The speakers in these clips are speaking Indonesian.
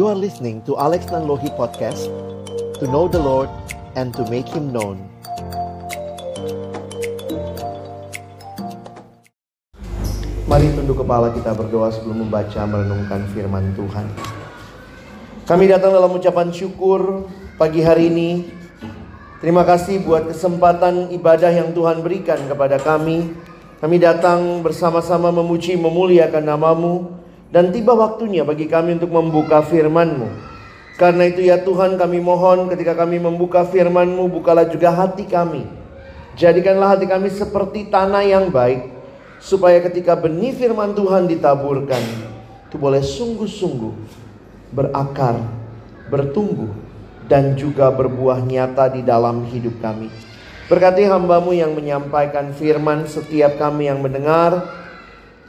You are listening to Alex Nanlohi Podcast To know the Lord and to make Him known. Mari tunduk kepala kita berdoa sebelum membaca merenungkan firman Tuhan. Kami datang dalam ucapan syukur pagi hari ini. Terima kasih buat kesempatan ibadah yang Tuhan berikan kepada kami. Kami datang bersama-sama memuji memuliakan namamu dan tiba waktunya bagi kami untuk membuka firman-Mu. Karena itu ya Tuhan kami mohon ketika kami membuka firman-Mu bukalah juga hati kami. Jadikanlah hati kami seperti tanah yang baik supaya ketika benih firman Tuhan ditaburkan itu boleh sungguh-sungguh berakar, bertumbuh dan juga berbuah nyata di dalam hidup kami. Berkati hambamu yang menyampaikan firman setiap kami yang mendengar.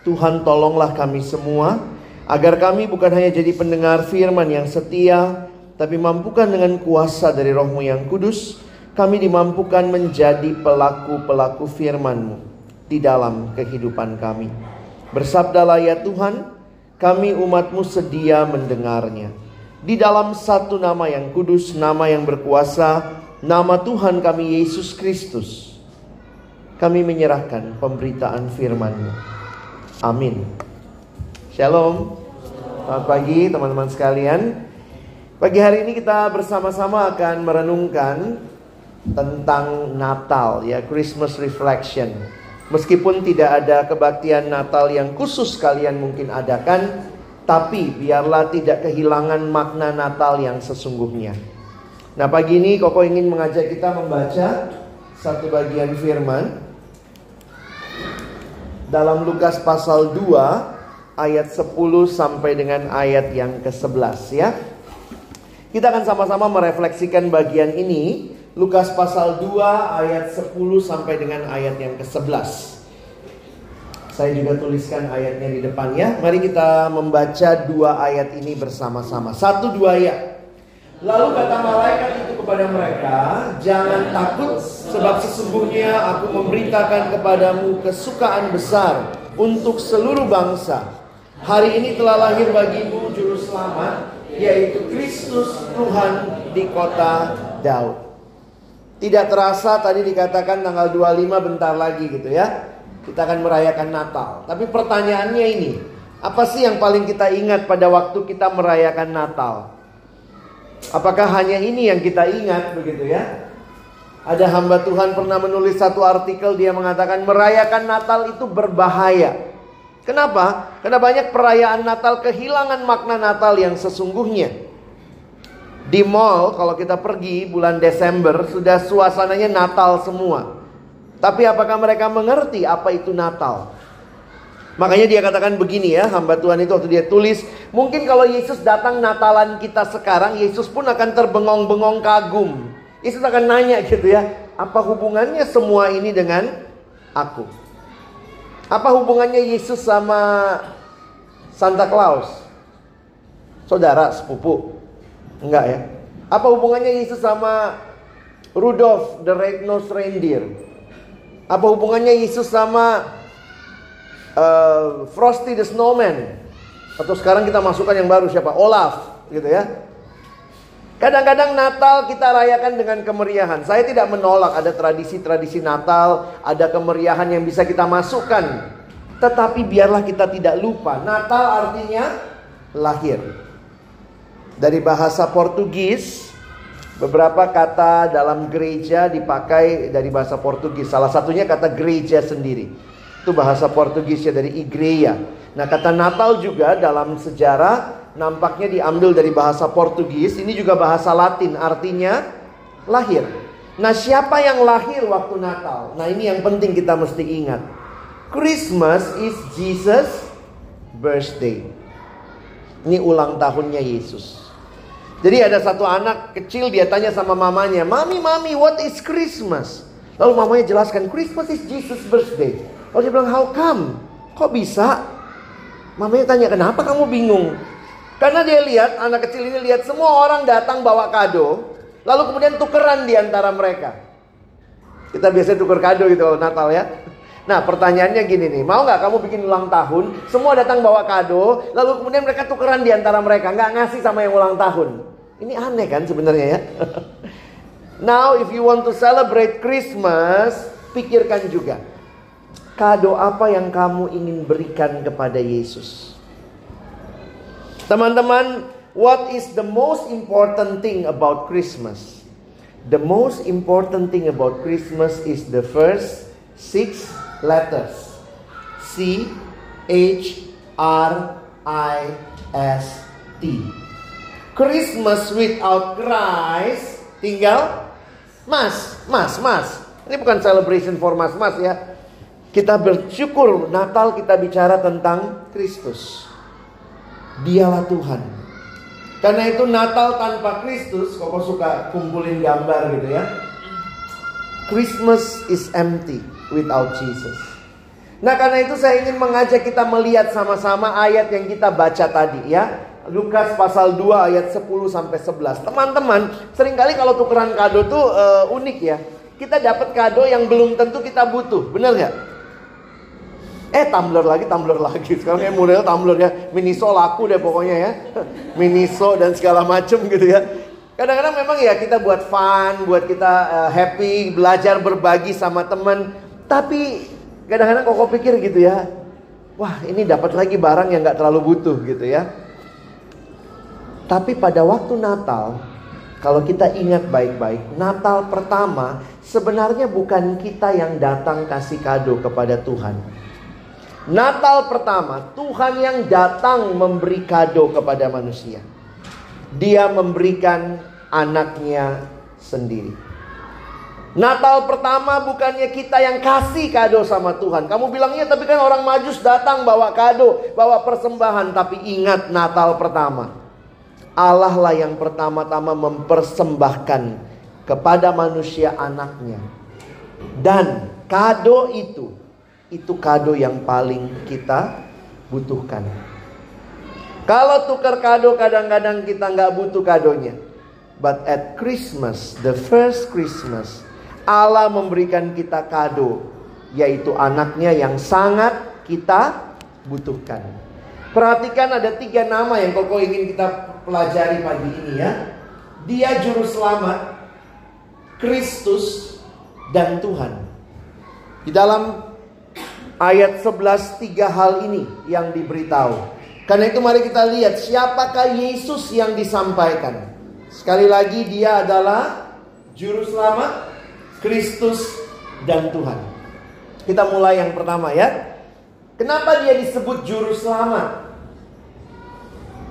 Tuhan tolonglah kami semua. Agar kami bukan hanya jadi pendengar firman yang setia. Tapi mampukan dengan kuasa dari rohmu yang kudus. Kami dimampukan menjadi pelaku-pelaku firmanmu. Di dalam kehidupan kami. Bersabdalah ya Tuhan. Kami umatmu sedia mendengarnya. Di dalam satu nama yang kudus, nama yang berkuasa, nama Tuhan kami Yesus Kristus, kami menyerahkan pemberitaan firman-Mu. Amin. Shalom. Selamat pagi teman-teman sekalian. Pagi hari ini kita bersama-sama akan merenungkan tentang Natal ya, Christmas reflection. Meskipun tidak ada kebaktian Natal yang khusus kalian mungkin adakan, tapi biarlah tidak kehilangan makna Natal yang sesungguhnya. Nah pagi ini Koko ingin mengajak kita membaca satu bagian firman dalam Lukas pasal 2 ayat 10 sampai dengan ayat yang ke-11 ya. Kita akan sama-sama merefleksikan bagian ini Lukas pasal 2 ayat 10 sampai dengan ayat yang ke-11. Saya juga tuliskan ayatnya di depan ya. Mari kita membaca dua ayat ini bersama-sama. Satu dua ayat. Lalu kata malaikat itu kepada mereka, "Jangan takut, sebab sesungguhnya aku memberitakan kepadamu kesukaan besar untuk seluruh bangsa. Hari ini telah lahir bagimu juru selamat, yaitu Kristus Tuhan di kota Daud." Tidak terasa tadi dikatakan tanggal 25 bentar lagi gitu ya. Kita akan merayakan Natal. Tapi pertanyaannya ini, apa sih yang paling kita ingat pada waktu kita merayakan Natal? Apakah hanya ini yang kita ingat begitu ya? Ada hamba Tuhan pernah menulis satu artikel dia mengatakan merayakan Natal itu berbahaya. Kenapa? Karena banyak perayaan Natal kehilangan makna Natal yang sesungguhnya. Di mall kalau kita pergi bulan Desember sudah suasananya Natal semua. Tapi apakah mereka mengerti apa itu Natal? Makanya dia katakan begini ya, hamba Tuhan itu waktu dia tulis, mungkin kalau Yesus datang Natalan kita sekarang, Yesus pun akan terbengong-bengong kagum. Yesus akan nanya gitu ya, apa hubungannya semua ini dengan aku? Apa hubungannya Yesus sama Santa Claus? Saudara, sepupu? Enggak ya. Apa hubungannya Yesus sama Rudolph the Red-Nosed Reindeer? Apa hubungannya Yesus sama uh, Frosty the Snowman atau sekarang kita masukkan yang baru siapa Olaf gitu ya Kadang-kadang Natal kita rayakan dengan kemeriahan. Saya tidak menolak ada tradisi-tradisi Natal, ada kemeriahan yang bisa kita masukkan. Tetapi biarlah kita tidak lupa, Natal artinya lahir. Dari bahasa Portugis, beberapa kata dalam gereja dipakai dari bahasa Portugis. Salah satunya kata gereja sendiri. Itu bahasa Portugisnya dari igreja. Nah kata Natal juga dalam sejarah nampaknya diambil dari bahasa Portugis. Ini juga bahasa Latin artinya lahir. Nah siapa yang lahir waktu Natal? Nah ini yang penting kita mesti ingat. Christmas is Jesus birthday. Ini ulang tahunnya Yesus. Jadi ada satu anak kecil dia tanya sama mamanya, "Mami, mami, what is Christmas?" Lalu mamanya jelaskan, "Christmas is Jesus birthday." Lalu dia bilang, how come? Kok bisa? Mamanya tanya, kenapa kamu bingung? Karena dia lihat, anak kecil ini lihat semua orang datang bawa kado. Lalu kemudian tukeran di antara mereka. Kita biasanya tuker kado gitu kalau Natal ya. Nah pertanyaannya gini nih, mau nggak kamu bikin ulang tahun, semua datang bawa kado, lalu kemudian mereka tukeran di antara mereka, nggak ngasih sama yang ulang tahun. Ini aneh kan sebenarnya ya. Now if you want to celebrate Christmas, pikirkan juga. Kado apa yang kamu ingin berikan kepada Yesus? Teman-teman, what is the most important thing about Christmas? The most important thing about Christmas is the first six letters. C H R I S T. Christmas without Christ tinggal mas, mas, mas. Ini bukan celebration for mas, mas ya. Kita bersyukur Natal kita bicara tentang Kristus. Dialah Tuhan. Karena itu Natal tanpa Kristus, kok suka kumpulin gambar gitu ya. Christmas is empty without Jesus. Nah karena itu saya ingin mengajak kita melihat sama-sama ayat yang kita baca tadi ya. Lukas pasal 2 ayat 10 sampai 11. Teman-teman, sering kali kalau tukeran kado tuh uh, unik ya. Kita dapat kado yang belum tentu kita butuh, benar nggak? Eh tumbler lagi, tumbler lagi. Sekarang yang model tumbler ya. Miniso laku deh pokoknya ya. Miniso dan segala macem gitu ya. Kadang-kadang memang ya kita buat fun, buat kita uh, happy, belajar berbagi sama teman. Tapi kadang-kadang kok pikir gitu ya. Wah ini dapat lagi barang yang nggak terlalu butuh gitu ya. Tapi pada waktu Natal, kalau kita ingat baik-baik, Natal pertama sebenarnya bukan kita yang datang kasih kado kepada Tuhan. Natal pertama, Tuhan yang datang memberi kado kepada manusia. Dia memberikan anaknya sendiri. Natal pertama bukannya kita yang kasih kado sama Tuhan. Kamu bilangnya tapi kan orang majus datang bawa kado, bawa persembahan. Tapi ingat Natal pertama. Allah lah yang pertama-tama mempersembahkan kepada manusia anaknya. Dan kado itu, itu kado yang paling kita butuhkan. Kalau tukar kado kadang-kadang kita nggak butuh kadonya. But at Christmas, the first Christmas, Allah memberikan kita kado, yaitu anaknya yang sangat kita butuhkan. Perhatikan ada tiga nama yang koko ingin kita pelajari pagi ini ya. Dia juru selamat, Kristus dan Tuhan. Di dalam ayat 11 tiga hal ini yang diberitahu. Karena itu mari kita lihat siapakah Yesus yang disampaikan. Sekali lagi dia adalah juru selamat, Kristus dan Tuhan. Kita mulai yang pertama ya. Kenapa dia disebut juru selamat?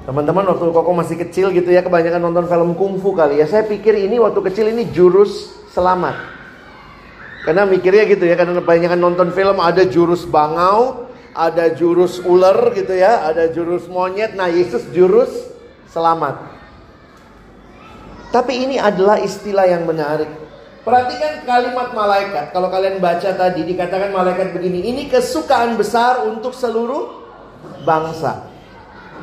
Teman-teman waktu Koko masih kecil gitu ya kebanyakan nonton film kungfu kali ya. Saya pikir ini waktu kecil ini jurus selamat. Karena mikirnya gitu ya karena kebanyakan nonton film ada jurus bangau, ada jurus ular gitu ya, ada jurus monyet. Nah, Yesus jurus selamat. Tapi ini adalah istilah yang menarik. Perhatikan kalimat malaikat. Kalau kalian baca tadi dikatakan malaikat begini, ini kesukaan besar untuk seluruh bangsa.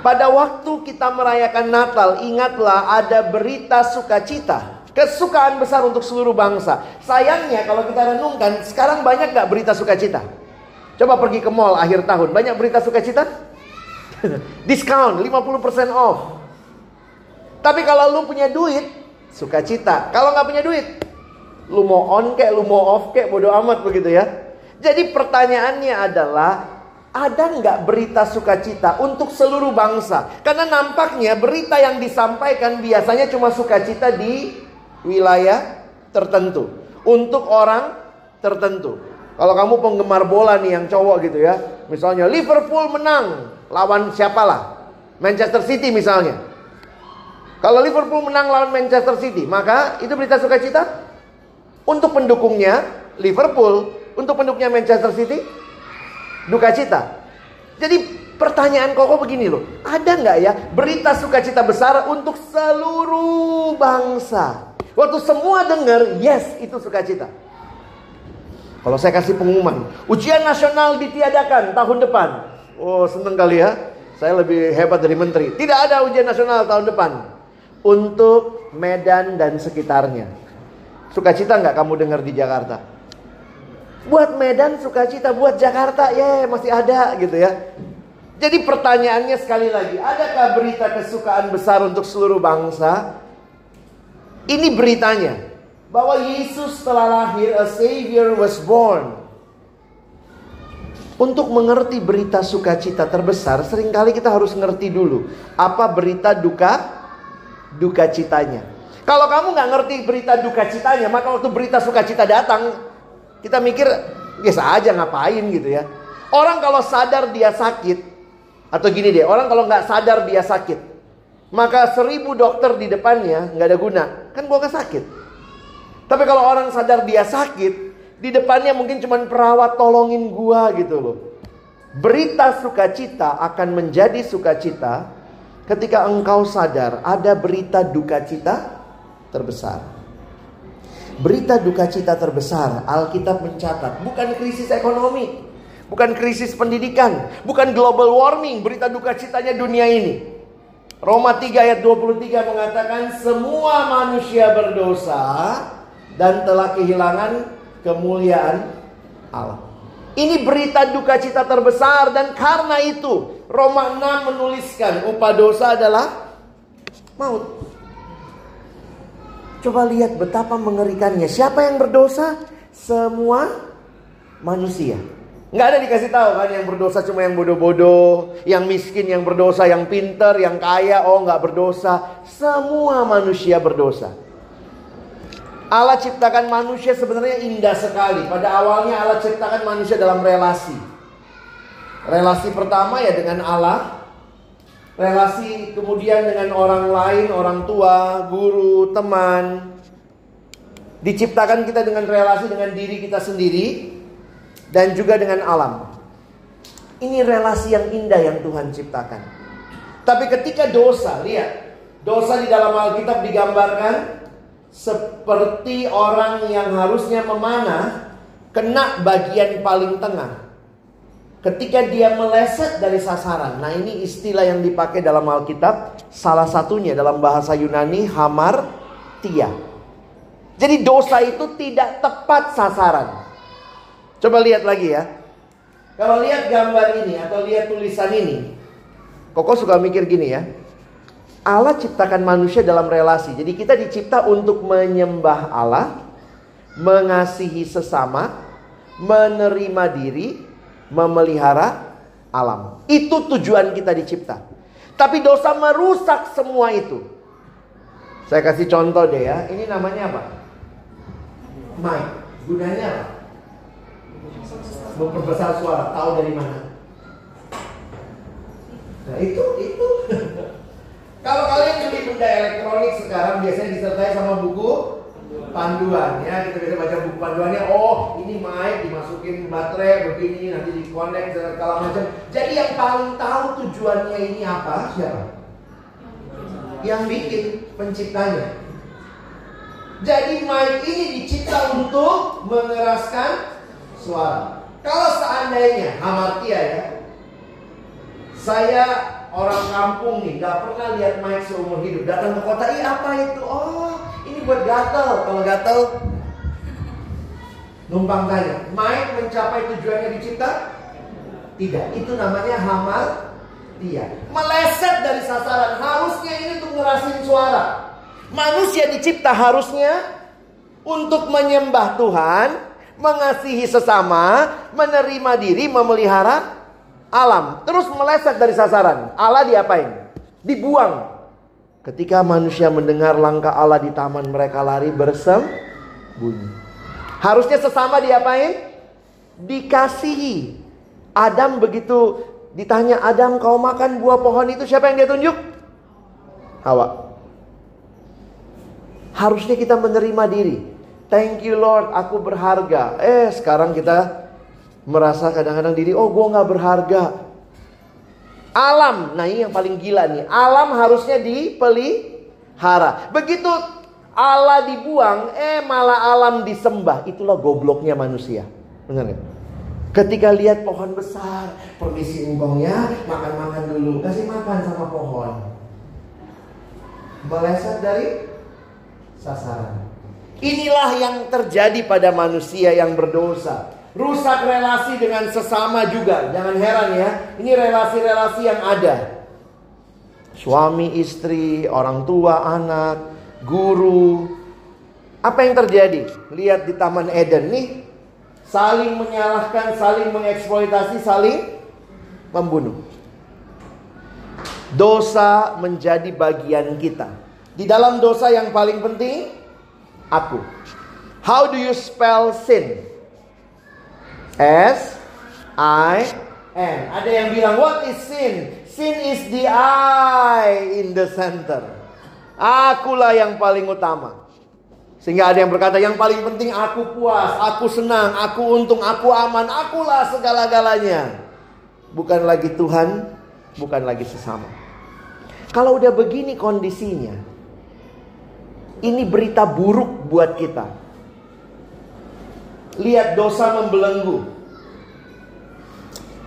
Pada waktu kita merayakan Natal, ingatlah ada berita sukacita. Kesukaan besar untuk seluruh bangsa. Sayangnya kalau kita renungkan, sekarang banyak gak berita sukacita? Coba pergi ke mall akhir tahun, banyak berita sukacita? Diskon 50% off. Tapi kalau lu punya duit, sukacita. Kalau nggak punya duit, lu mau on kek, lu mau off kek, bodo amat begitu ya. Jadi pertanyaannya adalah ada nggak berita sukacita untuk seluruh bangsa? Karena nampaknya berita yang disampaikan biasanya cuma sukacita di wilayah tertentu. Untuk orang tertentu. Kalau kamu penggemar bola nih yang cowok gitu ya. Misalnya Liverpool menang. Lawan siapalah. Manchester City misalnya. Kalau Liverpool menang lawan Manchester City. Maka itu berita sukacita. Untuk pendukungnya Liverpool. Untuk pendukungnya Manchester City duka cita. Jadi pertanyaan koko begini loh, ada nggak ya berita sukacita besar untuk seluruh bangsa? Waktu semua dengar, yes itu sukacita. Kalau saya kasih pengumuman, ujian nasional ditiadakan tahun depan. Oh seneng kali ya, saya lebih hebat dari menteri. Tidak ada ujian nasional tahun depan. Untuk Medan dan sekitarnya. Sukacita nggak kamu dengar di Jakarta? Buat Medan sukacita, buat Jakarta ya yeah, masih ada gitu ya. Jadi pertanyaannya sekali lagi, adakah berita kesukaan besar untuk seluruh bangsa? Ini beritanya bahwa Yesus telah lahir, a savior was born. Untuk mengerti berita sukacita terbesar, sering kali kita harus ngerti dulu apa berita duka duka citanya. Kalau kamu nggak ngerti berita duka citanya, maka waktu berita sukacita datang, kita mikir biasa aja ngapain gitu ya. Orang kalau sadar dia sakit, atau gini deh, orang kalau nggak sadar dia sakit, maka seribu dokter di depannya nggak ada guna, kan gua gak sakit. Tapi kalau orang sadar dia sakit, di depannya mungkin cuma perawat tolongin gua gitu loh. Berita sukacita akan menjadi sukacita ketika engkau sadar ada berita duka cita terbesar. Berita duka cita terbesar Alkitab mencatat bukan krisis ekonomi, bukan krisis pendidikan, bukan global warming, berita duka citanya dunia ini. Roma 3 ayat 23 mengatakan semua manusia berdosa dan telah kehilangan kemuliaan Allah. Ini berita duka cita terbesar dan karena itu Roma 6 menuliskan upah dosa adalah maut. Coba lihat betapa mengerikannya. Siapa yang berdosa? Semua manusia. Nggak ada dikasih tahu kan yang berdosa cuma yang bodoh-bodoh, yang miskin yang berdosa, yang pinter, yang kaya, oh nggak berdosa. Semua manusia berdosa. Allah ciptakan manusia sebenarnya indah sekali. Pada awalnya Allah ciptakan manusia dalam relasi. Relasi pertama ya dengan Allah. Relasi kemudian dengan orang lain, orang tua, guru, teman. Diciptakan kita dengan relasi dengan diri kita sendiri dan juga dengan alam. Ini relasi yang indah yang Tuhan ciptakan. Tapi ketika dosa, lihat, dosa di dalam Alkitab digambarkan seperti orang yang harusnya memanah kena bagian paling tengah. Ketika dia meleset dari sasaran. Nah, ini istilah yang dipakai dalam Alkitab. Salah satunya dalam bahasa Yunani hamar tia. Jadi dosa itu tidak tepat sasaran. Coba lihat lagi ya. Kalau lihat gambar ini atau lihat tulisan ini, Koko suka mikir gini ya. Allah ciptakan manusia dalam relasi. Jadi kita dicipta untuk menyembah Allah, mengasihi sesama, menerima diri, memelihara alam. Itu tujuan kita dicipta. Tapi dosa merusak semua itu. Saya kasih contoh deh ya. Ini namanya apa? Mic. Gunanya apa? Memperbesar suara. Tahu dari mana? Nah itu, itu. Kalau kalian beli benda elektronik sekarang biasanya disertai sama buku panduan ya kita bisa baca buku panduannya. Oh ini mic dimasukin baterai begini nanti di connect segala macam. Jadi yang paling tahu tujuannya ini apa? Siapa? Yang bikin penciptanya. Jadi mic ini dicipta untuk mengeraskan suara kalau seandainya hamartia ya saya orang kampung nih nggak pernah lihat mic seumur hidup. Datang ke kota iya apa itu? Oh ini buat gatel. Kalau gatel numpang tanya mic mencapai tujuannya dicipta? Tidak. Itu namanya hamal dia meleset dari sasaran. Harusnya ini untuk ngerasin suara. Manusia dicipta harusnya untuk menyembah Tuhan mengasihi sesama menerima diri memelihara alam terus meleset dari sasaran. Allah diapain? Dibuang. Ketika manusia mendengar langkah Allah di taman mereka lari bersembunyi. Harusnya sesama diapain? Dikasihi. Adam begitu ditanya Adam kau makan buah pohon itu siapa yang dia tunjuk? Hawa. Harusnya kita menerima diri. Thank you Lord, aku berharga. Eh sekarang kita merasa kadang-kadang diri, oh gue nggak berharga. Alam, nah ini yang paling gila nih. Alam harusnya dipelihara. Begitu Allah dibuang, eh malah alam disembah. Itulah gobloknya manusia. Benar ya? Ketika lihat pohon besar, permisi ya, makan-makan dulu, kasih makan sama pohon. Meleset dari sasaran. Inilah yang terjadi pada manusia yang berdosa. Rusak relasi dengan sesama juga. Jangan heran ya. Ini relasi-relasi yang ada. Suami, istri, orang tua, anak, guru. Apa yang terjadi? Lihat di Taman Eden nih. Saling menyalahkan, saling mengeksploitasi, saling membunuh. Dosa menjadi bagian kita. Di dalam dosa yang paling penting, aku. How do you spell sin? S I N. Ada yang bilang what is sin? Sin is the I in the center. Akulah yang paling utama. Sehingga ada yang berkata yang paling penting aku puas, aku senang, aku untung, aku aman, akulah segala-galanya. Bukan lagi Tuhan, bukan lagi sesama. Kalau udah begini kondisinya, ini berita buruk buat kita. Lihat dosa membelenggu.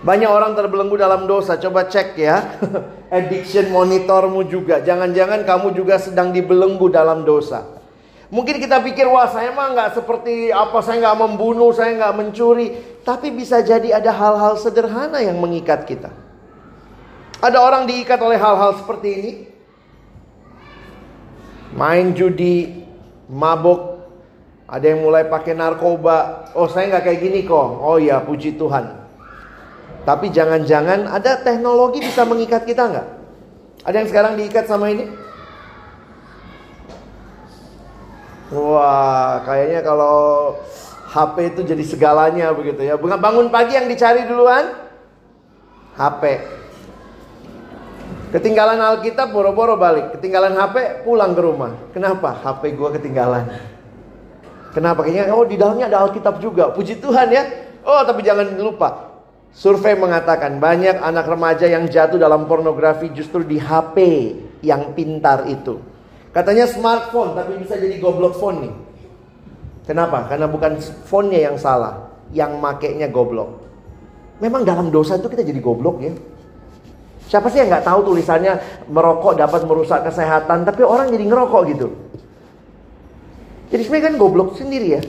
Banyak orang terbelenggu dalam dosa. Coba cek ya. Addiction monitormu juga. Jangan-jangan kamu juga sedang dibelenggu dalam dosa. Mungkin kita pikir, wah saya mah nggak seperti apa, saya nggak membunuh, saya nggak mencuri. Tapi bisa jadi ada hal-hal sederhana yang mengikat kita. Ada orang diikat oleh hal-hal seperti ini. Main judi, mabuk, ada yang mulai pakai narkoba. Oh saya nggak kayak gini kok. Oh ya puji Tuhan. Tapi jangan-jangan ada teknologi bisa mengikat kita nggak? Ada yang sekarang diikat sama ini? Wah, kayaknya kalau HP itu jadi segalanya begitu ya. Bangun pagi yang dicari duluan HP. Ketinggalan Alkitab boro-boro balik. Ketinggalan HP pulang ke rumah. Kenapa? HP gua ketinggalan. Kenapa? Kayaknya oh di dalamnya ada Alkitab juga. Puji Tuhan ya. Oh tapi jangan lupa. Survei mengatakan banyak anak remaja yang jatuh dalam pornografi justru di HP yang pintar itu. Katanya smartphone tapi bisa jadi goblok phone nih. Kenapa? Karena bukan phone-nya yang salah, yang makainya goblok. Memang dalam dosa itu kita jadi goblok ya. Siapa sih yang nggak tahu tulisannya merokok dapat merusak kesehatan, tapi orang jadi ngerokok gitu. Jadi sebenarnya kan goblok sendiri ya.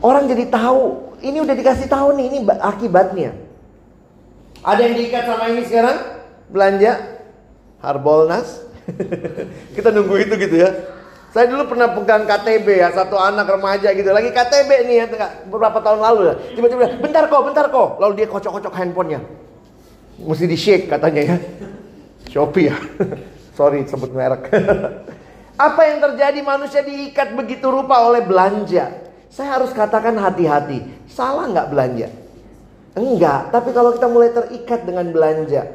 Orang jadi tahu, ini udah dikasih tahu nih, ini akibatnya. Ada yang diikat sama ini sekarang? Belanja Harbolnas. Kita nunggu itu gitu ya. Saya dulu pernah pegang KTB ya, satu anak remaja gitu. Lagi KTB nih ya, beberapa tahun lalu ya. Tiba-tiba, bentar kok, bentar kok. Lalu dia kocok-kocok handphonenya. Mesti di shake katanya ya. Shopee ya. Sorry sebut merek. Apa yang terjadi manusia diikat begitu rupa oleh belanja. Saya harus katakan hati-hati. Salah nggak belanja? Enggak. Tapi kalau kita mulai terikat dengan belanja.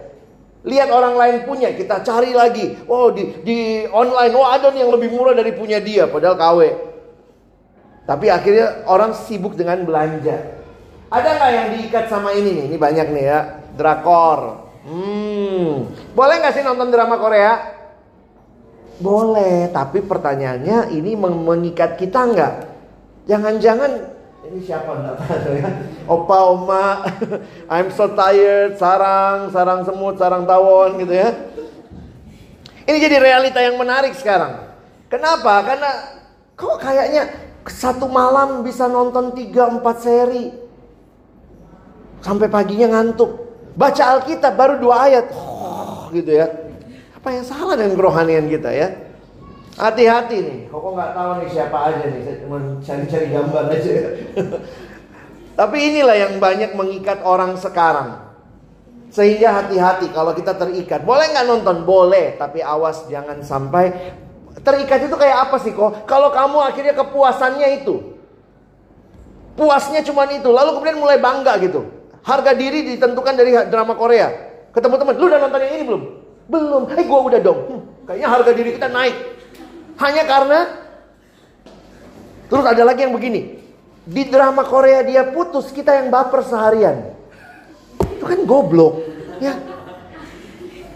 Lihat orang lain punya, kita cari lagi. Oh di, di online, oh ada nih yang lebih murah dari punya dia. Padahal KW. Tapi akhirnya orang sibuk dengan belanja. Ada nggak yang diikat sama ini nih? Ini banyak nih ya. Drakor. Hmm. Boleh nggak sih nonton drama Korea? Boleh, tapi pertanyaannya ini mengikat kita nggak? Jangan-jangan ini siapa nggak tahu ya? Opa, oma, I'm so tired, sarang, sarang semut, sarang tawon gitu ya. Ini jadi realita yang menarik sekarang. Kenapa? Karena kok kayaknya satu malam bisa nonton 3-4 seri. Sampai paginya ngantuk. Baca Alkitab baru dua ayat. Oh, gitu ya. Apa yang salah dengan kerohanian kita ya? Hati-hati nih, kok nggak tahu nih siapa aja nih, saya cuma cari-cari gambar aja. Tapi inilah yang banyak mengikat orang sekarang. Sehingga hati-hati kalau kita terikat. Boleh nggak nonton? Boleh, tapi awas jangan sampai terikat itu kayak apa sih kok? Kalau kamu akhirnya kepuasannya itu, puasnya cuma itu, lalu kemudian mulai bangga gitu. Harga diri ditentukan dari drama Korea. Ketemu teman, lu udah nonton yang ini belum? Belum. Eh gua udah dong. Hmm, kayaknya harga diri kita naik. Hanya karena Terus ada lagi yang begini. Di drama Korea dia putus, kita yang baper seharian. Itu kan goblok, ya.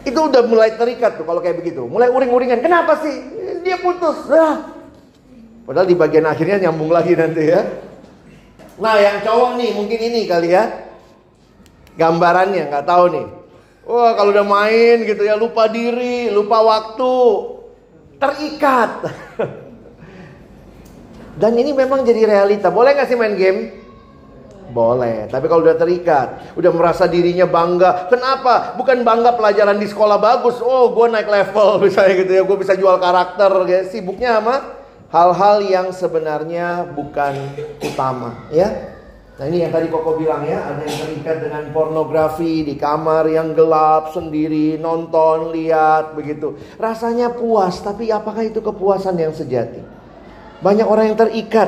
Itu udah mulai terikat tuh kalau kayak begitu. Mulai uring-uringan. Kenapa sih? Dia putus. Nah. Padahal di bagian akhirnya nyambung lagi nanti ya. Nah, yang cowok nih mungkin ini kali ya. Gambarannya nggak tahu nih. Wah kalau udah main gitu ya lupa diri, lupa waktu, terikat. Dan ini memang jadi realita. Boleh nggak sih main game? Boleh, tapi kalau udah terikat, udah merasa dirinya bangga. Kenapa? Bukan bangga pelajaran di sekolah bagus. Oh, gue naik level misalnya gitu ya. Gue bisa jual karakter. Ya. Sibuknya sama hal-hal yang sebenarnya bukan utama. Ya, Nah ini yang tadi Koko bilang ya, ada yang terikat dengan pornografi di kamar yang gelap sendiri, nonton, lihat begitu. Rasanya puas, tapi apakah itu kepuasan yang sejati? Banyak orang yang terikat.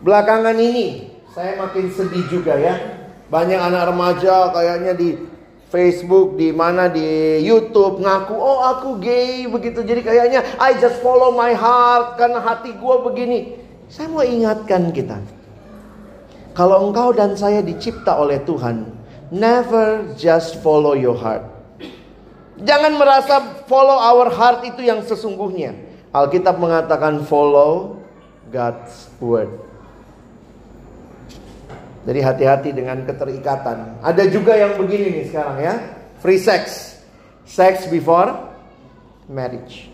Belakangan ini saya makin sedih juga ya. Banyak anak remaja kayaknya di Facebook, di mana di YouTube ngaku, oh aku gay begitu. Jadi kayaknya I just follow my heart karena hati gue begini. Saya mau ingatkan kita. Kalau engkau dan saya dicipta oleh Tuhan, never just follow your heart. Jangan merasa follow our heart itu yang sesungguhnya. Alkitab mengatakan follow God's word. Jadi hati-hati dengan keterikatan. Ada juga yang begini nih sekarang ya. Free sex. Sex before marriage.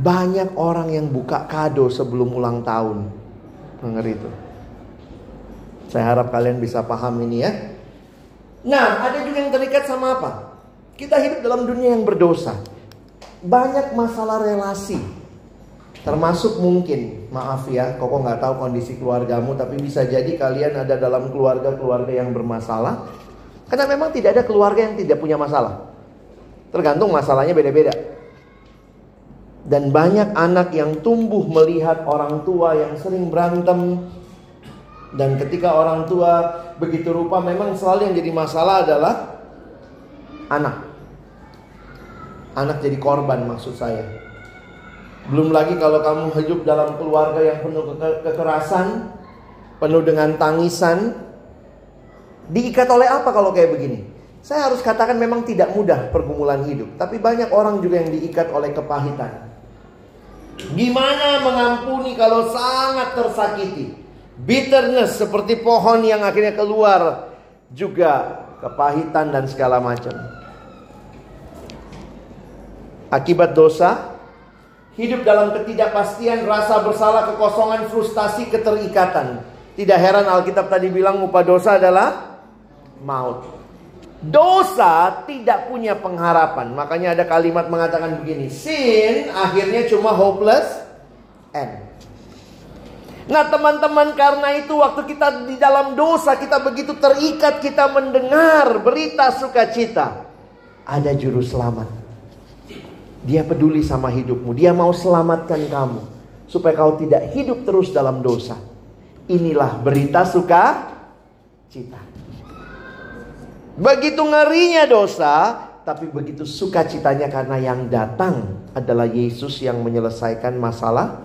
Banyak orang yang buka kado sebelum ulang tahun. Ngeri itu. Saya harap kalian bisa paham ini ya. Nah, ada juga yang terikat sama apa? Kita hidup dalam dunia yang berdosa. Banyak masalah relasi Termasuk mungkin, maaf ya, koko nggak tahu kondisi keluargamu, tapi bisa jadi kalian ada dalam keluarga-keluarga yang bermasalah. Karena memang tidak ada keluarga yang tidak punya masalah. Tergantung masalahnya beda-beda. Dan banyak anak yang tumbuh melihat orang tua yang sering berantem. Dan ketika orang tua begitu rupa memang selalu yang jadi masalah adalah anak. Anak jadi korban maksud saya. Belum lagi kalau kamu hidup dalam keluarga yang penuh ke kekerasan, penuh dengan tangisan, diikat oleh apa kalau kayak begini? Saya harus katakan memang tidak mudah pergumulan hidup, tapi banyak orang juga yang diikat oleh kepahitan. Gimana mengampuni kalau sangat tersakiti? Bitterness seperti pohon yang akhirnya keluar juga kepahitan dan segala macam. Akibat dosa, Hidup dalam ketidakpastian, rasa bersalah, kekosongan, frustasi, keterikatan. Tidak heran Alkitab tadi bilang upah dosa adalah maut. Dosa tidak punya pengharapan. Makanya ada kalimat mengatakan begini. Sin akhirnya cuma hopeless end. Nah teman-teman karena itu waktu kita di dalam dosa kita begitu terikat kita mendengar berita sukacita. Ada juru selamat. Dia peduli sama hidupmu. Dia mau selamatkan kamu. Supaya kau tidak hidup terus dalam dosa. Inilah berita suka cita. Begitu ngerinya dosa. Tapi begitu sukacitanya karena yang datang adalah Yesus yang menyelesaikan masalah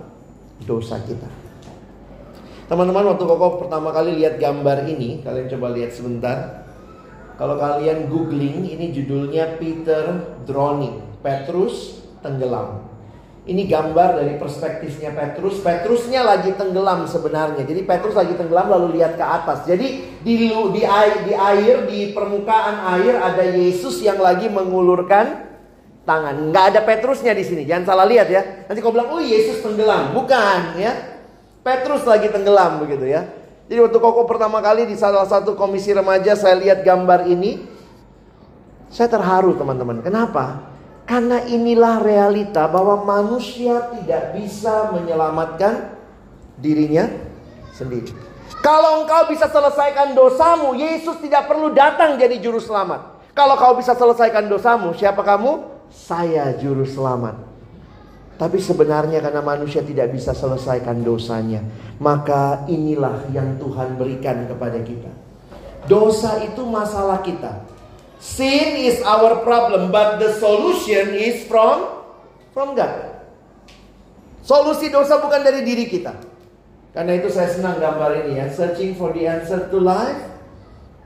dosa kita. Teman-teman waktu koko pertama kali lihat gambar ini. Kalian coba lihat sebentar. Kalau kalian googling ini judulnya Peter Drowning Petrus tenggelam. Ini gambar dari perspektifnya Petrus. Petrusnya lagi tenggelam sebenarnya. Jadi Petrus lagi tenggelam lalu lihat ke atas. Jadi di, di, air, di air, di permukaan air ada Yesus yang lagi mengulurkan tangan. Nggak ada Petrusnya di sini. Jangan salah lihat ya. Nanti kau bilang, oh Yesus tenggelam. Bukan ya. Petrus lagi tenggelam begitu ya. Jadi waktu koko pertama kali di salah satu komisi remaja saya lihat gambar ini. Saya terharu teman-teman. Kenapa? Karena inilah realita bahwa manusia tidak bisa menyelamatkan dirinya sendiri. Kalau engkau bisa selesaikan dosamu, Yesus tidak perlu datang jadi juru selamat. Kalau kau bisa selesaikan dosamu, siapa kamu? Saya juru selamat. Tapi sebenarnya karena manusia tidak bisa selesaikan dosanya, maka inilah yang Tuhan berikan kepada kita. Dosa itu masalah kita. Sin is our problem, but the solution is from from God. Solusi dosa bukan dari diri kita. Karena itu saya senang gambar ini ya. Searching for the answer to life.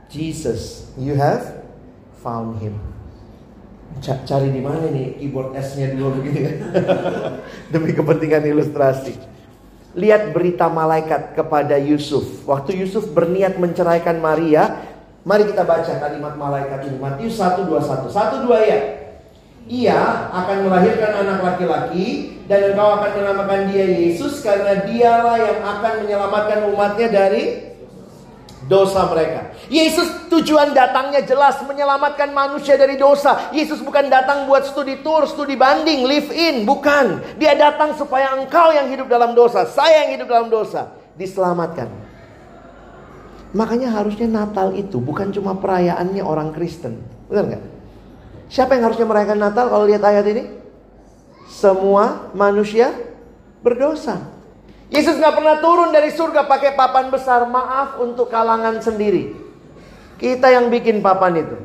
Jesus, you have found him. Cari di mana nih keyboard S-nya dulu begini kan. Demi kepentingan ilustrasi. Lihat berita malaikat kepada Yusuf. Waktu Yusuf berniat menceraikan Maria, Mari kita baca kalimat malaikat ini. Matius 1, 21. 1, 2 ya. Ia akan melahirkan anak laki-laki dan engkau akan menamakan dia Yesus karena dialah yang akan menyelamatkan umatnya dari dosa mereka. Yesus tujuan datangnya jelas menyelamatkan manusia dari dosa. Yesus bukan datang buat studi tour, studi banding, live in, bukan. Dia datang supaya engkau yang hidup dalam dosa, saya yang hidup dalam dosa diselamatkan. Makanya harusnya Natal itu bukan cuma perayaannya orang Kristen. Benar nggak? Siapa yang harusnya merayakan Natal kalau lihat ayat ini? Semua manusia berdosa. Yesus nggak pernah turun dari surga pakai papan besar. Maaf untuk kalangan sendiri. Kita yang bikin papan itu.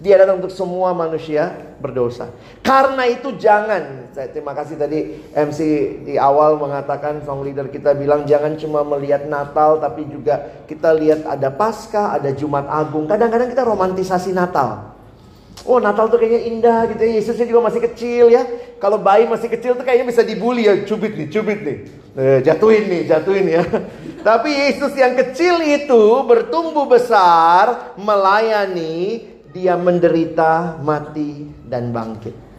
Dia datang untuk semua manusia berdosa. Karena itu jangan. Saya terima kasih tadi MC di awal mengatakan song leader kita bilang jangan cuma melihat Natal tapi juga kita lihat ada Paskah, ada Jumat Agung. Kadang-kadang kita romantisasi Natal. Oh Natal tuh kayaknya indah gitu ya. Yesusnya juga masih kecil ya. Kalau bayi masih kecil tuh kayaknya bisa dibully ya. Cubit nih, cubit nih. Eh, jatuhin nih, jatuhin ya. Tapi Yesus yang kecil itu bertumbuh besar melayani. Dia menderita, mati, dan bangkit.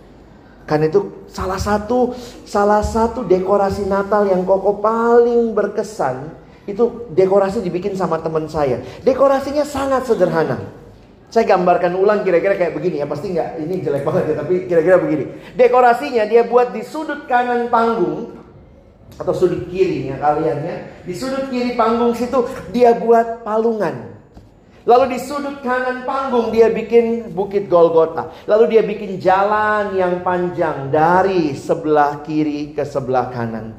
Karena itu salah satu salah satu dekorasi Natal yang koko paling berkesan itu dekorasi dibikin sama teman saya. Dekorasinya sangat sederhana. Saya gambarkan ulang kira-kira kayak begini ya. Pasti nggak ini jelek banget ya, tapi kira-kira begini. Dekorasinya dia buat di sudut kanan panggung atau sudut kirinya kalian ya. Di sudut kiri panggung situ dia buat palungan. Lalu di sudut kanan panggung dia bikin bukit Golgota. Lalu dia bikin jalan yang panjang dari sebelah kiri ke sebelah kanan.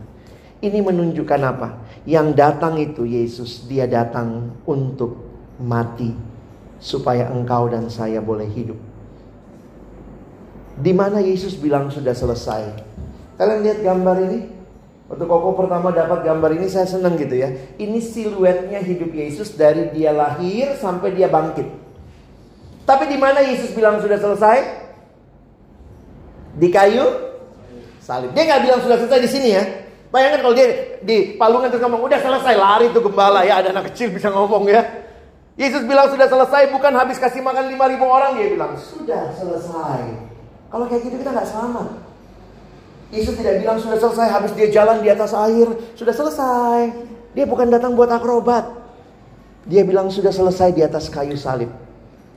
Ini menunjukkan apa? Yang datang itu Yesus, dia datang untuk mati supaya engkau dan saya boleh hidup. Di mana Yesus bilang sudah selesai. Kalian lihat gambar ini? Waktu Koko pertama dapat gambar ini saya senang gitu ya. Ini siluetnya hidup Yesus dari dia lahir sampai dia bangkit. Tapi di mana Yesus bilang sudah selesai? Di kayu salib. Dia nggak bilang sudah selesai di sini ya. Bayangkan kalau dia di palungan terus ngomong udah selesai lari tuh gembala ya ada anak kecil bisa ngomong ya. Yesus bilang sudah selesai bukan habis kasih makan 5000 orang dia bilang sudah selesai. Kalau kayak gitu kita nggak selamat. Yesus tidak bilang sudah selesai habis dia jalan di atas air sudah selesai. Dia bukan datang buat akrobat. Dia bilang sudah selesai di atas kayu salib.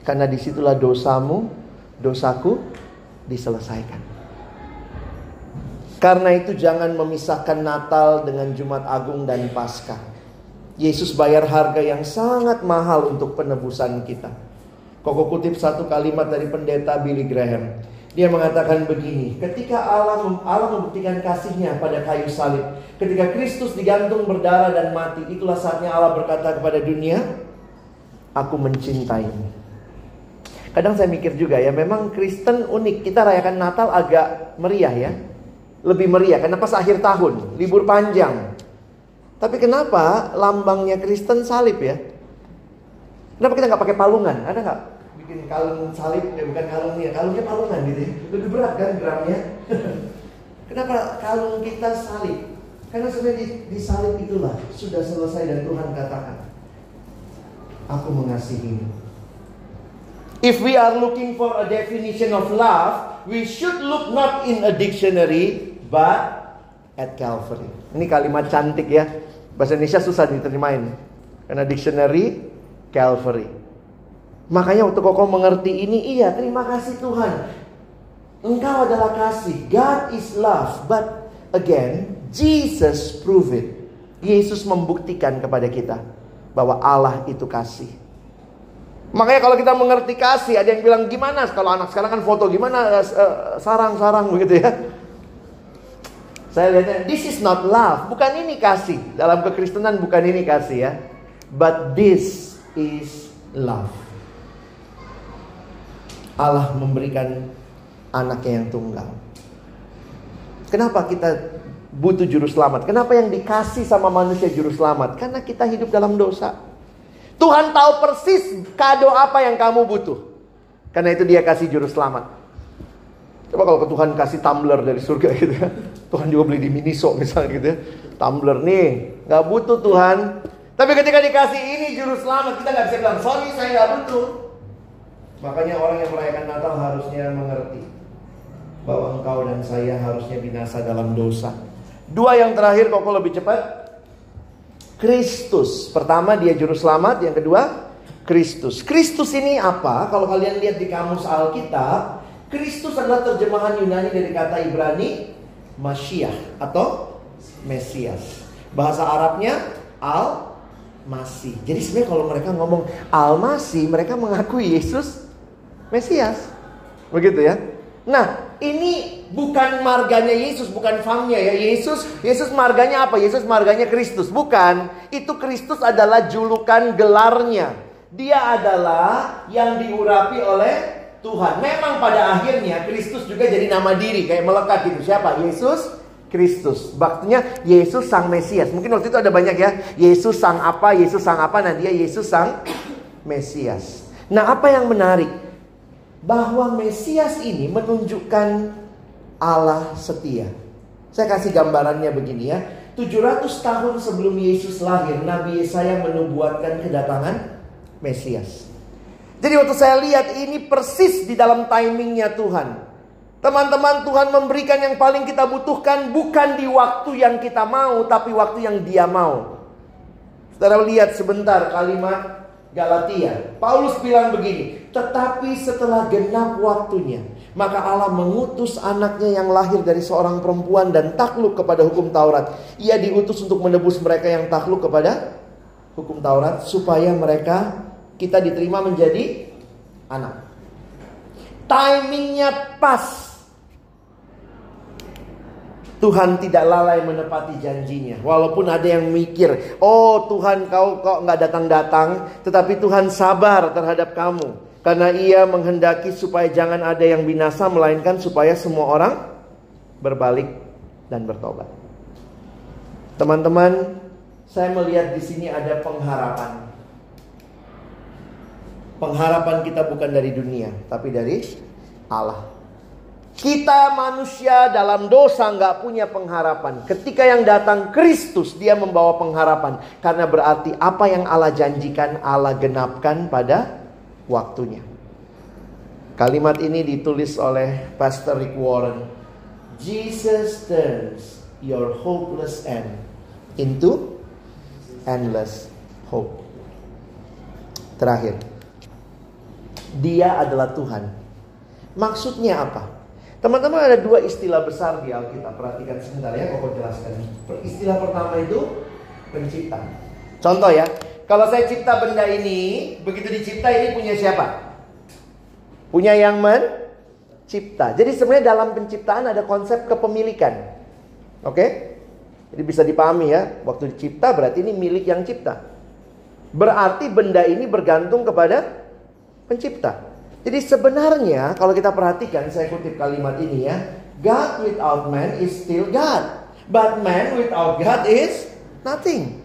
Karena di situlah dosamu, dosaku diselesaikan. Karena itu jangan memisahkan Natal dengan Jumat Agung dan Paskah. Yesus bayar harga yang sangat mahal untuk penebusan kita. Koko kutip satu kalimat dari pendeta Billy Graham. Dia mengatakan begini, ketika Allah Allah membuktikan kasihnya pada kayu salib, ketika Kristus digantung berdarah dan mati, itulah saatnya Allah berkata kepada dunia, aku mencintaimu. Kadang saya mikir juga ya, memang Kristen unik. Kita rayakan Natal agak meriah ya. Lebih meriah karena pas akhir tahun, libur panjang. Tapi kenapa lambangnya Kristen salib ya? Kenapa kita nggak pakai palungan? Ada nggak bikin kalung salib? Ya bukan kalungnya, kalungnya palungan gitu. Ya. Lebih berat kan gramnya? kenapa kalung kita salib? Karena sebenarnya di, di salib itulah sudah selesai dan Tuhan katakan, Aku mengasihimu. If we are looking for a definition of love, we should look not in a dictionary, but at Calvary. Ini kalimat cantik ya. Bahasa Indonesia susah diterjemahin. Karena dictionary Calvary. Makanya waktu koko mengerti ini, iya terima kasih Tuhan. Engkau adalah kasih. God is love. But again, Jesus prove it. Yesus membuktikan kepada kita bahwa Allah itu kasih. Makanya kalau kita mengerti kasih, ada yang bilang gimana kalau anak sekarang kan foto gimana eh, sarang-sarang begitu ya. Saya lihatnya, this is not love. Bukan ini kasih. Dalam kekristenan bukan ini kasih ya. But this is love. Allah memberikan anaknya yang tunggal. Kenapa kita butuh juru selamat? Kenapa yang dikasih sama manusia juru selamat? Karena kita hidup dalam dosa. Tuhan tahu persis kado apa yang kamu butuh. Karena itu dia kasih juru selamat. Coba kalau ke Tuhan kasih tumbler dari surga gitu ya. Tuhan juga beli di Miniso misalnya gitu ya. Tumbler nih, nggak butuh Tuhan. Tapi ketika dikasih ini juru selamat, kita nggak bisa bilang, sorry saya nggak butuh. Makanya orang yang merayakan Natal harusnya mengerti bahwa engkau dan saya harusnya binasa dalam dosa. Dua yang terakhir kok lebih cepat. Kristus. Pertama dia juru selamat, yang kedua Kristus. Kristus ini apa? Kalau kalian lihat di kamus Alkitab, Kristus adalah terjemahan Yunani dari kata Ibrani Masyiah atau Mesias. Bahasa Arabnya Al Masih. Jadi sebenarnya kalau mereka ngomong Al Masih, mereka mengakui Yesus Mesias. Begitu ya. Nah, ini bukan marganya Yesus, bukan famnya ya. Yesus, Yesus marganya apa? Yesus marganya Kristus, bukan. Itu Kristus adalah julukan gelarnya. Dia adalah yang diurapi oleh Tuhan. Memang pada akhirnya Kristus juga jadi nama diri kayak melekat gitu. Siapa? Yesus Kristus. Baktinya Yesus sang Mesias. Mungkin waktu itu ada banyak ya. Yesus sang apa, Yesus sang apa. Nah dia Yesus sang Mesias. Nah apa yang menarik? bahwa Mesias ini menunjukkan Allah setia. Saya kasih gambarannya begini ya. 700 tahun sebelum Yesus lahir, Nabi Yesaya menubuatkan kedatangan Mesias. Jadi waktu saya lihat ini persis di dalam timingnya Tuhan. Teman-teman Tuhan memberikan yang paling kita butuhkan bukan di waktu yang kita mau, tapi waktu yang dia mau. Saudara lihat sebentar kalimat Galatia. Paulus bilang begini, tetapi setelah genap waktunya, maka Allah mengutus anaknya yang lahir dari seorang perempuan dan takluk kepada hukum Taurat. Ia diutus untuk menebus mereka yang takluk kepada hukum Taurat supaya mereka kita diterima menjadi anak. Timingnya pas Tuhan tidak lalai menepati janjinya. Walaupun ada yang mikir, oh Tuhan kau kok nggak datang-datang, tetapi Tuhan sabar terhadap kamu. Karena ia menghendaki supaya jangan ada yang binasa, melainkan supaya semua orang berbalik dan bertobat. Teman-teman, saya melihat di sini ada pengharapan. Pengharapan kita bukan dari dunia, tapi dari Allah. Kita manusia dalam dosa nggak punya pengharapan. Ketika yang datang Kristus, dia membawa pengharapan. Karena berarti apa yang Allah janjikan, Allah genapkan pada waktunya. Kalimat ini ditulis oleh Pastor Rick Warren. Jesus turns your hopeless end into endless hope. Terakhir, Dia adalah Tuhan. Maksudnya apa? Teman-teman ada dua istilah besar di Alkitab. Perhatikan sebentar ya, Koko jelaskan. Istilah pertama itu pencipta. Contoh ya, kalau saya cipta benda ini, begitu dicipta ini punya siapa? Punya yang mencipta. Jadi sebenarnya dalam penciptaan ada konsep kepemilikan. Oke? Jadi bisa dipahami ya, waktu dicipta berarti ini milik yang cipta. Berarti benda ini bergantung kepada pencipta. Jadi sebenarnya kalau kita perhatikan saya kutip kalimat ini ya, God without man is still God. But man without God is nothing.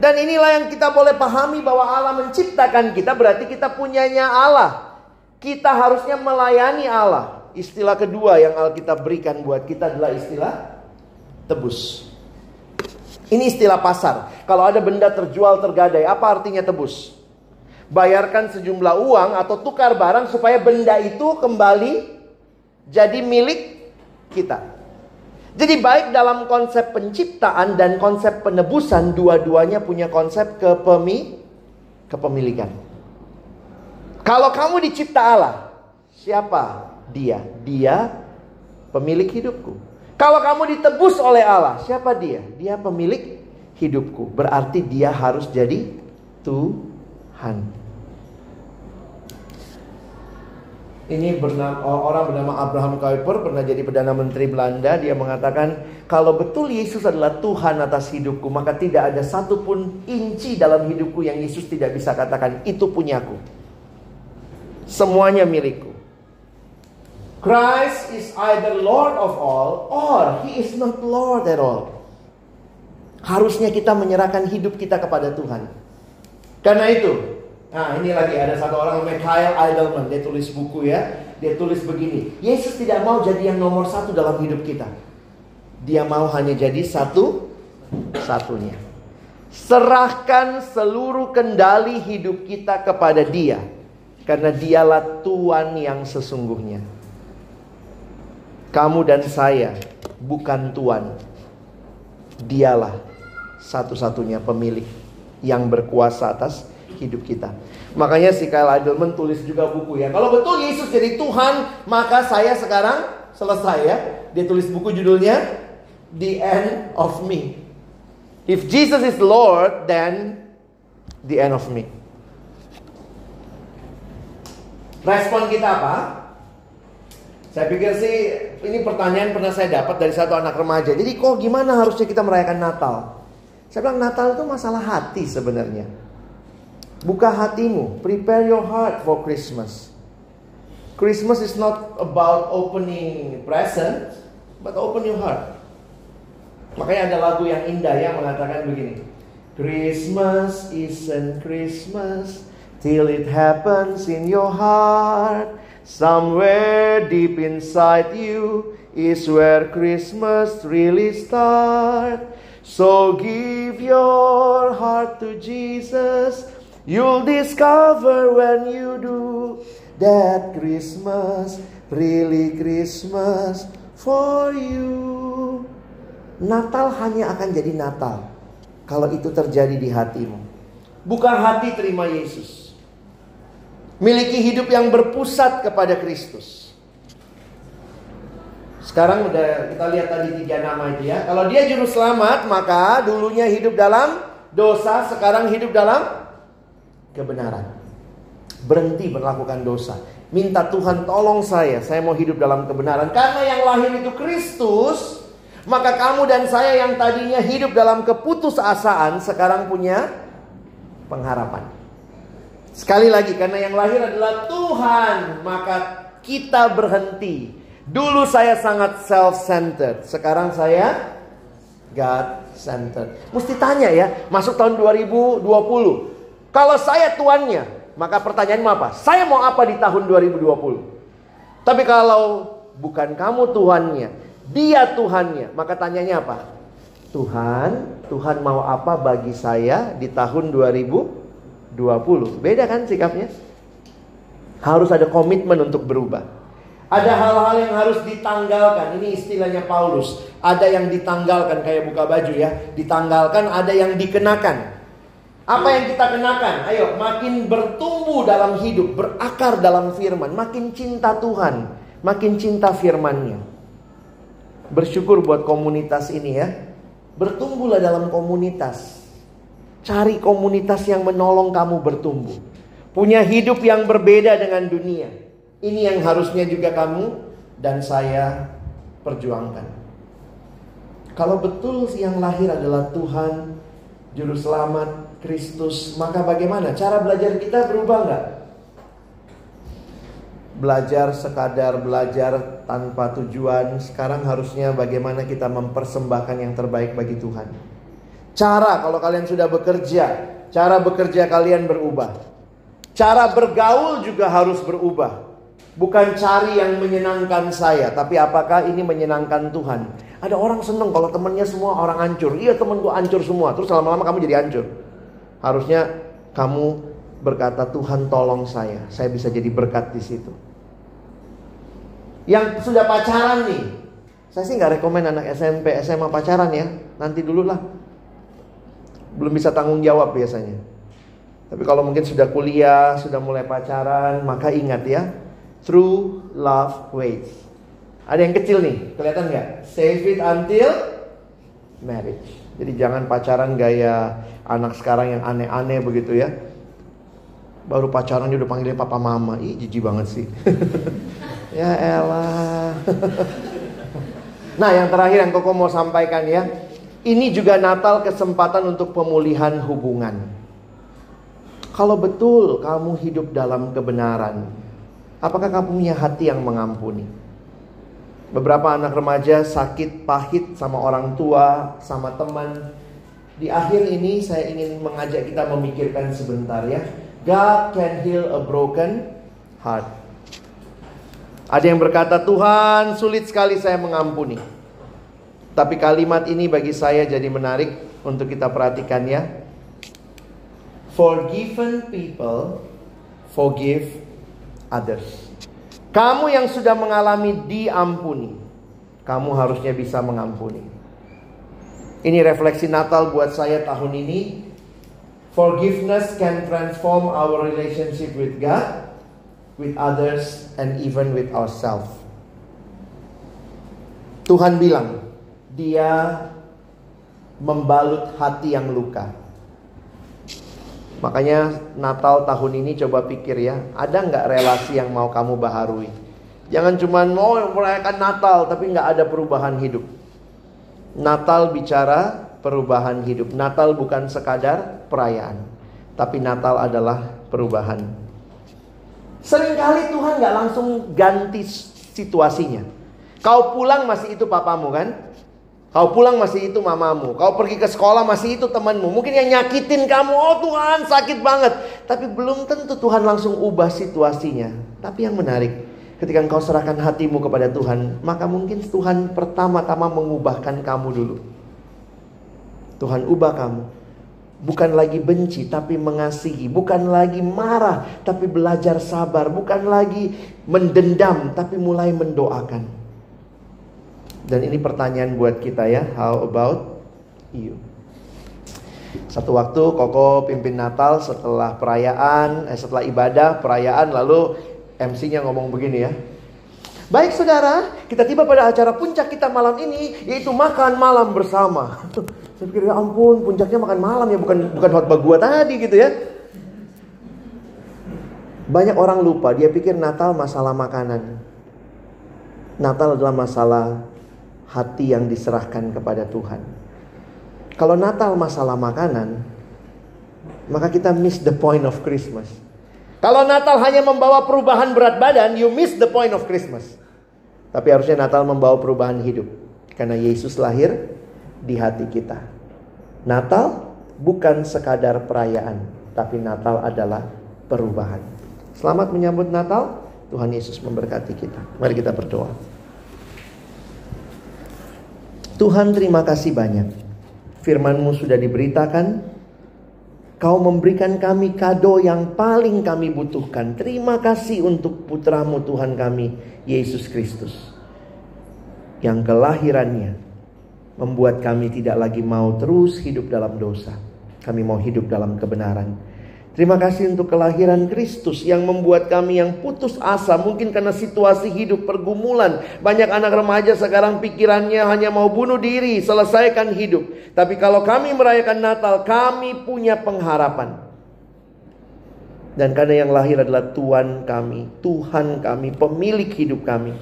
Dan inilah yang kita boleh pahami bahwa Allah menciptakan kita berarti kita punyanya Allah. Kita harusnya melayani Allah. Istilah kedua yang Alkitab berikan buat kita adalah istilah tebus. Ini istilah pasar. Kalau ada benda terjual tergadai, apa artinya tebus? Bayarkan sejumlah uang atau tukar barang supaya benda itu kembali jadi milik kita. Jadi baik dalam konsep penciptaan dan konsep penebusan dua-duanya punya konsep kepemi kepemilikan. Kalau kamu dicipta Allah, siapa dia? Dia pemilik hidupku. Kalau kamu ditebus oleh Allah, siapa dia? Dia pemilik hidupku. Berarti dia harus jadi Tuhan. Ini bernama, orang bernama Abraham Kuyper pernah jadi Perdana Menteri Belanda. Dia mengatakan, kalau betul Yesus adalah Tuhan atas hidupku, maka tidak ada satupun inci dalam hidupku yang Yesus tidak bisa katakan, itu punyaku. Semuanya milikku. Christ is either Lord of all or He is not Lord at all. Harusnya kita menyerahkan hidup kita kepada Tuhan. Karena itu, Nah ini lagi ada satu orang namanya Kyle Dia tulis buku ya. Dia tulis begini Yesus tidak mau jadi yang nomor satu dalam hidup kita. Dia mau hanya jadi satu Satunya. Serahkan seluruh kendali hidup kita kepada dia Karena dialah Tuhan yang sesungguhnya. Kamu dan saya bukan Tuhan. Dialah satu-satunya pemilik yang berkuasa atas hidup kita. Makanya si Kyle Idleman tulis juga buku ya. Kalau betul Yesus jadi Tuhan, maka saya sekarang selesai ya. Dia tulis buku judulnya The End of Me. If Jesus is Lord, then the end of me. Respon kita apa? Saya pikir sih ini pertanyaan pernah saya dapat dari satu anak remaja. Jadi kok gimana harusnya kita merayakan Natal? Saya bilang Natal itu masalah hati sebenarnya. Buka hatimu, prepare your heart for Christmas. Christmas is not about opening present, but open your heart. Makanya ada lagu yang indah yang mengatakan begini. Christmas isn't Christmas till it happens in your heart. Somewhere deep inside you is where Christmas really starts. So give your heart to Jesus. You'll discover when you do that Christmas really Christmas for you. Natal hanya akan jadi Natal kalau itu terjadi di hatimu. Buka hati terima Yesus. Miliki hidup yang berpusat kepada Kristus. Sekarang udah kita lihat tadi tiga nama itu ya. Kalau dia juru selamat, maka dulunya hidup dalam dosa, sekarang hidup dalam kebenaran. Berhenti melakukan dosa. Minta Tuhan tolong saya, saya mau hidup dalam kebenaran. Karena yang lahir itu Kristus, maka kamu dan saya yang tadinya hidup dalam keputusasaan sekarang punya pengharapan. Sekali lagi karena yang lahir adalah Tuhan, maka kita berhenti. Dulu saya sangat self-centered, sekarang saya God centered. Mesti tanya ya, masuk tahun 2020. Kalau saya tuannya, maka pertanyaan apa? Saya mau apa di tahun 2020? Tapi kalau bukan kamu tuannya, dia Tuhannya. Maka tanyanya apa? Tuhan, Tuhan mau apa bagi saya di tahun 2020? Beda kan sikapnya? Harus ada komitmen untuk berubah. Ada hal-hal yang harus ditanggalkan. Ini istilahnya Paulus. Ada yang ditanggalkan kayak buka baju ya. Ditanggalkan, ada yang dikenakan. Apa yang kita kenakan? Ayo, makin bertumbuh dalam hidup, berakar dalam firman, makin cinta Tuhan, makin cinta firmannya. Bersyukur buat komunitas ini ya. Bertumbuhlah dalam komunitas. Cari komunitas yang menolong kamu bertumbuh. Punya hidup yang berbeda dengan dunia. Ini yang harusnya juga kamu dan saya perjuangkan. Kalau betul yang lahir adalah Tuhan, Juru Selamat, Kristus, maka bagaimana? Cara belajar kita berubah nggak? belajar sekadar belajar tanpa tujuan. Sekarang harusnya bagaimana kita mempersembahkan yang terbaik bagi Tuhan. Cara kalau kalian sudah bekerja, cara bekerja kalian berubah. Cara bergaul juga harus berubah. Bukan cari yang menyenangkan saya, tapi apakah ini menyenangkan Tuhan? Ada orang seneng kalau temennya semua orang hancur. Iya temen gue hancur semua. Terus lama-lama kamu jadi hancur. Harusnya kamu berkata Tuhan tolong saya. Saya bisa jadi berkat di situ yang sudah pacaran nih. Saya sih nggak rekomend anak SMP, SMA pacaran ya. Nanti dulu lah. Belum bisa tanggung jawab biasanya. Tapi kalau mungkin sudah kuliah, sudah mulai pacaran, maka ingat ya. True love waits. Ada yang kecil nih, kelihatan nggak? Save it until marriage. Jadi jangan pacaran gaya anak sekarang yang aneh-aneh begitu ya. Baru pacaran dia udah panggilnya papa mama. Ih, jijik banget sih. Ya elah. nah yang terakhir yang Koko mau sampaikan ya. Ini juga Natal kesempatan untuk pemulihan hubungan. Kalau betul kamu hidup dalam kebenaran, apakah kamu punya hati yang mengampuni? Beberapa anak remaja sakit pahit sama orang tua, sama teman. Di akhir ini saya ingin mengajak kita memikirkan sebentar ya. God can heal a broken heart. Ada yang berkata, Tuhan sulit sekali saya mengampuni. Tapi kalimat ini bagi saya jadi menarik untuk kita perhatikan ya. Forgiven people forgive others. Kamu yang sudah mengalami diampuni, kamu harusnya bisa mengampuni. Ini refleksi Natal buat saya tahun ini. Forgiveness can transform our relationship with God, with others, and even with ourselves. Tuhan bilang, Dia membalut hati yang luka. Makanya Natal tahun ini coba pikir ya, ada nggak relasi yang mau kamu baharui? Jangan cuma mau merayakan Natal tapi nggak ada perubahan hidup. Natal bicara perubahan hidup. Natal bukan sekadar perayaan, tapi Natal adalah perubahan. Seringkali Tuhan nggak langsung ganti situasinya. Kau pulang masih itu papamu kan? Kau pulang masih itu mamamu. Kau pergi ke sekolah masih itu temanmu. Mungkin yang nyakitin kamu, oh Tuhan sakit banget. Tapi belum tentu Tuhan langsung ubah situasinya. Tapi yang menarik, ketika engkau serahkan hatimu kepada Tuhan, maka mungkin Tuhan pertama-tama mengubahkan kamu dulu. Tuhan ubah kamu. Bukan lagi benci tapi mengasihi, bukan lagi marah tapi belajar sabar, bukan lagi mendendam tapi mulai mendoakan. Dan ini pertanyaan buat kita ya, how about you? Satu waktu Koko pimpin Natal setelah perayaan, eh, setelah ibadah, perayaan lalu MC-nya ngomong begini ya. Baik saudara, kita tiba pada acara puncak kita malam ini yaitu makan malam bersama. Saya pikir ya ampun, puncaknya makan malam ya bukan bukan khotbah gua tadi gitu ya. Banyak orang lupa, dia pikir Natal masalah makanan. Natal adalah masalah hati yang diserahkan kepada Tuhan. Kalau Natal masalah makanan, maka kita miss the point of Christmas. Kalau Natal hanya membawa perubahan berat badan, you miss the point of Christmas. Tapi harusnya Natal membawa perubahan hidup. Karena Yesus lahir di hati kita. Natal bukan sekadar perayaan, tapi Natal adalah perubahan. Selamat menyambut Natal. Tuhan Yesus memberkati kita. Mari kita berdoa. Tuhan terima kasih banyak. Firmanmu sudah diberitakan. Kau memberikan kami kado yang paling kami butuhkan. Terima kasih untuk putramu Tuhan kami, Yesus Kristus. Yang kelahirannya membuat kami tidak lagi mau terus hidup dalam dosa. Kami mau hidup dalam kebenaran. Terima kasih untuk kelahiran Kristus yang membuat kami yang putus asa mungkin karena situasi hidup pergumulan. Banyak anak remaja sekarang pikirannya hanya mau bunuh diri, selesaikan hidup. Tapi kalau kami merayakan Natal, kami punya pengharapan. Dan karena yang lahir adalah Tuhan kami, Tuhan kami, pemilik hidup kami.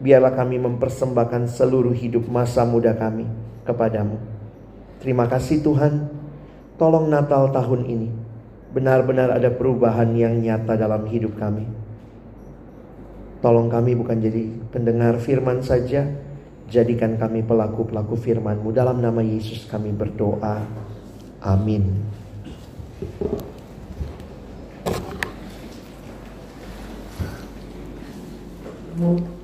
Biarlah kami mempersembahkan seluruh hidup masa muda kami kepadamu. Terima kasih Tuhan. Tolong Natal tahun ini benar-benar ada perubahan yang nyata dalam hidup kami. Tolong kami bukan jadi pendengar firman saja, jadikan kami pelaku-pelaku firman-Mu. Dalam nama Yesus kami berdoa. Amin. Mm-hmm.